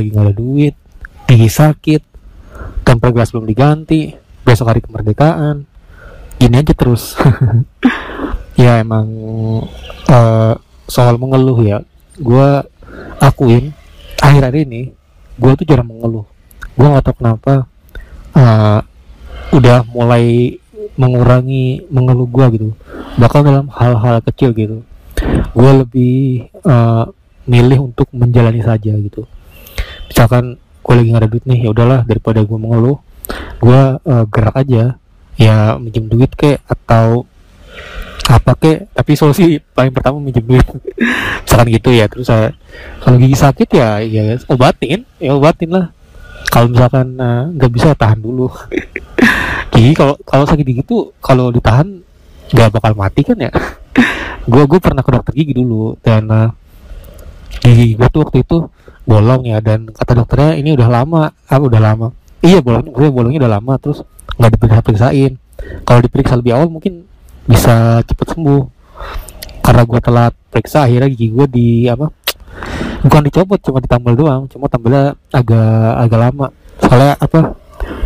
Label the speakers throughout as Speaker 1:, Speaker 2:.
Speaker 1: lagi nggak ada duit gigi sakit temper gelas belum diganti besok hari kemerdekaan. Gini aja terus. Ya emang uh, soal mengeluh ya. Gue akuin akhir-akhir ini gue tuh jarang mengeluh. Gue nggak tahu kenapa uh, udah mulai mengurangi mengeluh gue gitu. Bahkan dalam hal-hal kecil gitu. Gue lebih uh, milih untuk menjalani saja gitu misalkan gue lagi nggak ada duit nih ya udahlah daripada gue mengeluh gue uh, gerak aja. Ya minjem duit kek atau apa kek tapi solusi paling pertama minjem duit. Misalkan gitu ya terus saya kalau gigi sakit ya ya obatin ya obatin lah. Kalau misalkan eh, nggak uh, bisa tahan dulu. Gigi kalau kalau sakit gigi tuh kalau ditahan nggak bakal mati kan ya? Gue gue pernah ke dokter gigi dulu dan uh, gigi gue tuh waktu itu bolong ya dan kata dokternya ini udah lama. Apa udah lama. Iya bolong gue bolongnya udah lama terus nggak diperiksa periksain kalau diperiksa lebih awal mungkin bisa cepet sembuh. Karena gue telat periksa akhirnya gigi gue di apa bukan dicopot cuma ditambal doang. Cuma tambahnya agak agak lama. Soalnya apa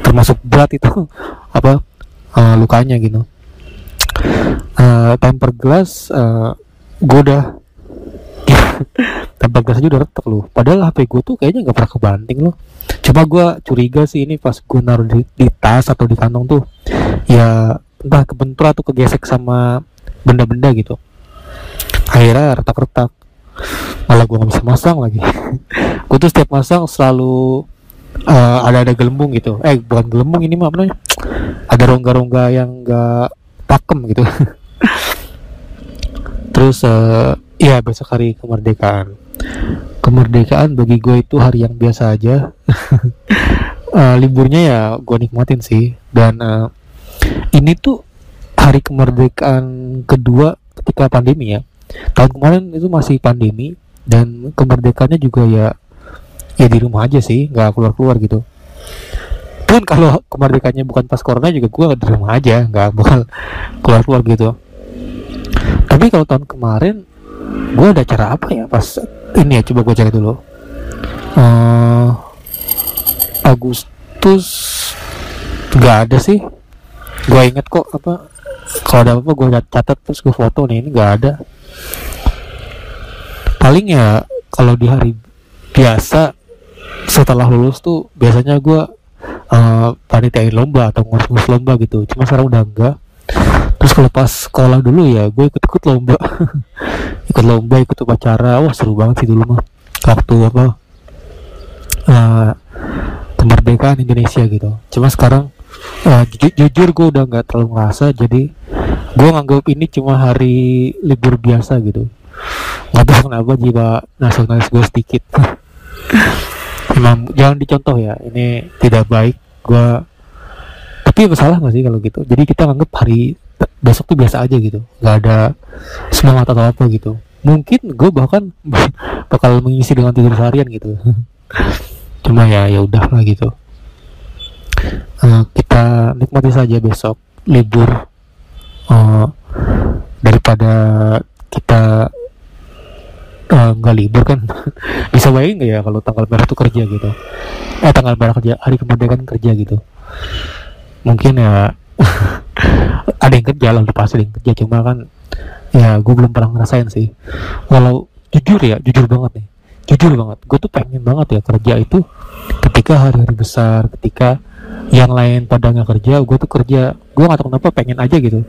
Speaker 1: termasuk berat itu apa uh, lukanya gitu. Uh, temper glass uh, gue udah tempat gas aja udah retak loh. Padahal HP gue tuh kayaknya nggak pernah kebanting loh. Coba gue curiga sih ini pas gue naruh di, di tas atau di kantong tuh ya entah kebentur atau kegesek sama benda-benda gitu. Akhirnya retak-retak. Malah gue nggak bisa masang lagi. Gue tuh setiap masang selalu uh, ada ada gelembung gitu. Eh bukan gelembung ini mah apa namanya? Ada rongga-rongga yang enggak pakem gitu. Terus uh, ya besok hari kemerdekaan. Kemerdekaan bagi gue itu hari yang biasa aja. Uh, liburnya ya gue nikmatin sih. Dan uh, ini tuh hari kemerdekaan kedua ketika pandemi ya. Tahun kemarin itu masih pandemi dan kemerdekaannya juga ya ya di rumah aja sih nggak keluar keluar gitu. Pun kalau kemerdekaannya bukan pas corona juga gue di rumah aja nggak bakal keluar keluar gitu. Tapi kalau tahun kemarin gue ada cara apa ya pas ini ya coba gue cari dulu. Uh, Agustus nggak ada sih. Gue inget kok apa kalau ada apa gue catat terus gue foto nih ini nggak ada. Paling ya kalau di hari biasa setelah lulus tuh biasanya gue uh, panitiain lomba atau ngurus-ngurus lomba gitu. Cuma sekarang udah enggak terus kalau pas sekolah dulu ya gue ikut-ikut lomba. Ikut lomba ikut upacara. Wah seru banget sih dulu mah. Waktu apa uh, kemerdekaan Indonesia gitu. Cuma sekarang uh, ju jujur gue udah nggak terlalu ngerasa. Jadi gue nganggap ini cuma hari libur biasa gitu. Nggak tahu kenapa jiwa nasionalis gue sedikit. Emang jangan dicontoh ya. Ini tidak baik. Gue tapi masalah nggak sih kalau gitu? Jadi kita nganggap hari besok tuh biasa aja gitu. Nggak ada semangat atau apa gitu. Mungkin gue bahkan bakal mengisi dengan tidur seharian gitu. Cuma ya ya udah lah gitu. Uh, kita nikmati saja besok libur. Uh, daripada kita eh, nggak uh, libur kan. Bisa bayangin nggak ya kalau tanggal merah tuh kerja gitu? Eh tanggal merah kerja hari kemerdekaan kerja gitu mungkin ya ada yang kerja lah pasti ada yang kerja. Cuma kan ya gue belum pernah ngerasain sih. Walau jujur ya jujur banget nih. Jujur banget. Gue tuh pengen banget ya kerja itu. Ketika hari-hari besar ketika yang lain pada nggak kerja gue tuh kerja. Gue nggak tahu kenapa pengen aja gitu.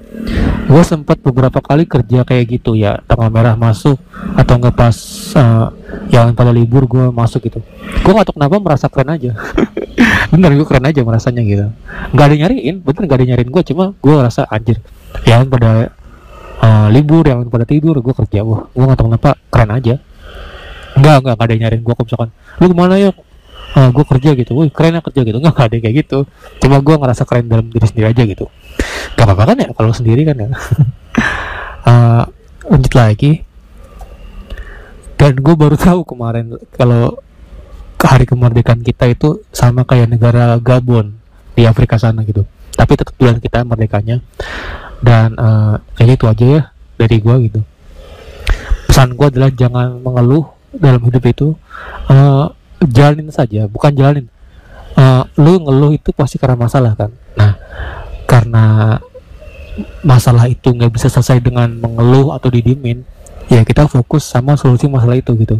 Speaker 1: Gue sempat beberapa kali kerja kayak gitu ya. Tanggal merah masuk atau nggak pas uh, yang pada libur gue masuk gitu. Gue nggak tahu kenapa merasa keren aja bener gue keren aja merasanya gitu. Nggak ada nyariin bener nggak ada nyariin gue cuma gue ngerasa anjir yang pada uh, libur yang pada tidur gue kerja wah gue nggak tahu kenapa keren aja. Enggak, enggak ada nyariin gue kok misalkan lu ke mana ya uh, ah, gue kerja gitu. Wih keren ya kerja gitu. Nggak ada kayak gitu. Cuma gue ngerasa keren dalam diri sendiri aja gitu. Gak apa-apa kan ya kalau sendiri kan ya. Uh, lanjut lagi. Dan gue baru tahu kemarin kalau hari kemerdekaan kita itu sama kayak negara Gabon di Afrika sana gitu. Tapi tetap bulan kita merdekanya. Dan uh, kayaknya itu aja ya dari gue gitu. Pesan gue adalah jangan mengeluh dalam hidup itu. Uh, jalanin saja bukan jalanin. Uh, lu ngeluh itu pasti karena masalah kan? Nah karena masalah itu nggak bisa selesai dengan mengeluh atau didiemin ya kita fokus sama solusi masalah itu gitu.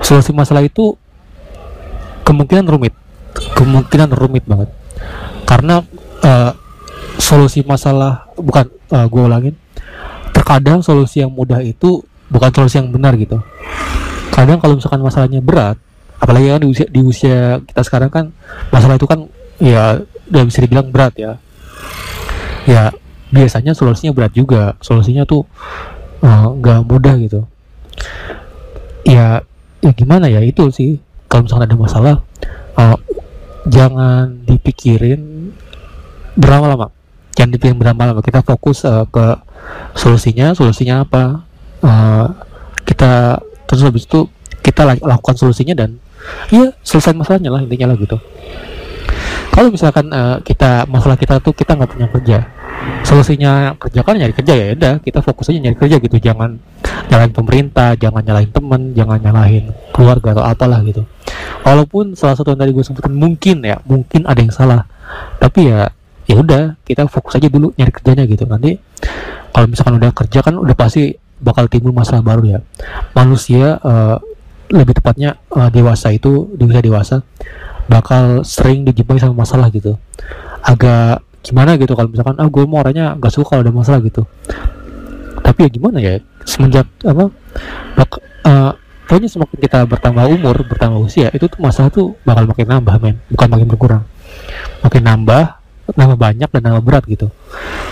Speaker 1: Solusi masalah itu kemungkinan rumit. Kemungkinan rumit banget. Karena uh, solusi masalah bukan uh, gue ulangin. Terkadang solusi yang mudah itu bukan solusi yang benar gitu. Kadang kalau misalkan masalahnya berat apalagi kan di usia di usia kita sekarang kan masalah itu kan ya udah bisa dibilang berat ya. Ya biasanya solusinya berat juga. Solusinya tuh eh, nggak uh, mudah gitu. Ya ya gimana ya? Itu sih kalau misalkan ada masalah uh, jangan dipikirin berapa lama jangan dipikirin berapa lama kita fokus uh, ke solusinya. Solusinya apa? Uh, kita terus habis itu kita lakukan solusinya dan iya selesai masalahnya lah intinya lah gitu. Kalau misalkan uh, kita masalah kita tuh kita nggak punya kerja solusinya kerja kan nyari kerja ya udah kita fokus aja nyari kerja gitu. Jangan nyalahin pemerintah jangan nyalahin temen jangan nyalahin keluarga atau apalah gitu. Walaupun salah satu yang tadi gue sebutkan mungkin ya mungkin ada yang salah. Tapi ya ya udah kita fokus aja dulu nyari kerjanya gitu. Nanti kalau misalkan udah kerja kan udah pasti bakal timbul masalah baru ya. Manusia uh, lebih tepatnya uh, dewasa itu di dewasa bakal sering dijumpai sama masalah gitu. Agak gimana gitu kalau misalkan ah gue mau orangnya gak suka kalau ada masalah gitu. Tapi ya gimana ya semenjak apa bak, uh, pokoknya semakin kita bertambah umur bertambah usia itu tuh masalah tuh bakal makin nambah men. Bukan makin berkurang. Makin nambah nambah banyak dan nambah berat gitu.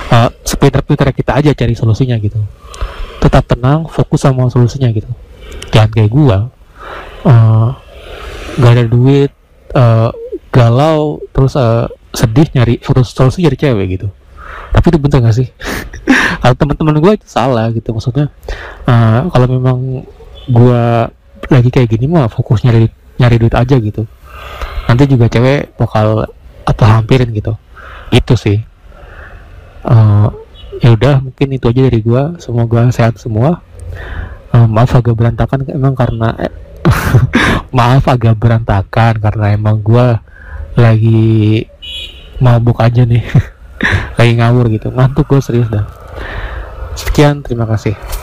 Speaker 1: Uh, sepinter-pinter kita aja cari solusinya gitu. Tetap tenang fokus sama solusinya gitu. Jangan kayak gua uh, gak ada duit uh, galau terus uh, sedih nyari foto solusi nyari cewek gitu. Tapi itu bener gak sih? Kalau teman-teman gue itu salah gitu maksudnya uh, kalau memang gue lagi kayak gini mah fokus nyari nyari duit aja gitu. Nanti juga cewek bakal apa hampirin gitu. Itu sih. Uh, ya udah mungkin itu aja dari gue semoga sehat semua. Uh, maaf agak berantakan emang karena eh, maaf agak berantakan karena emang gue lagi mabuk aja nih lagi ngawur gitu. Ngantuk gue serius dah. Sekian terima kasih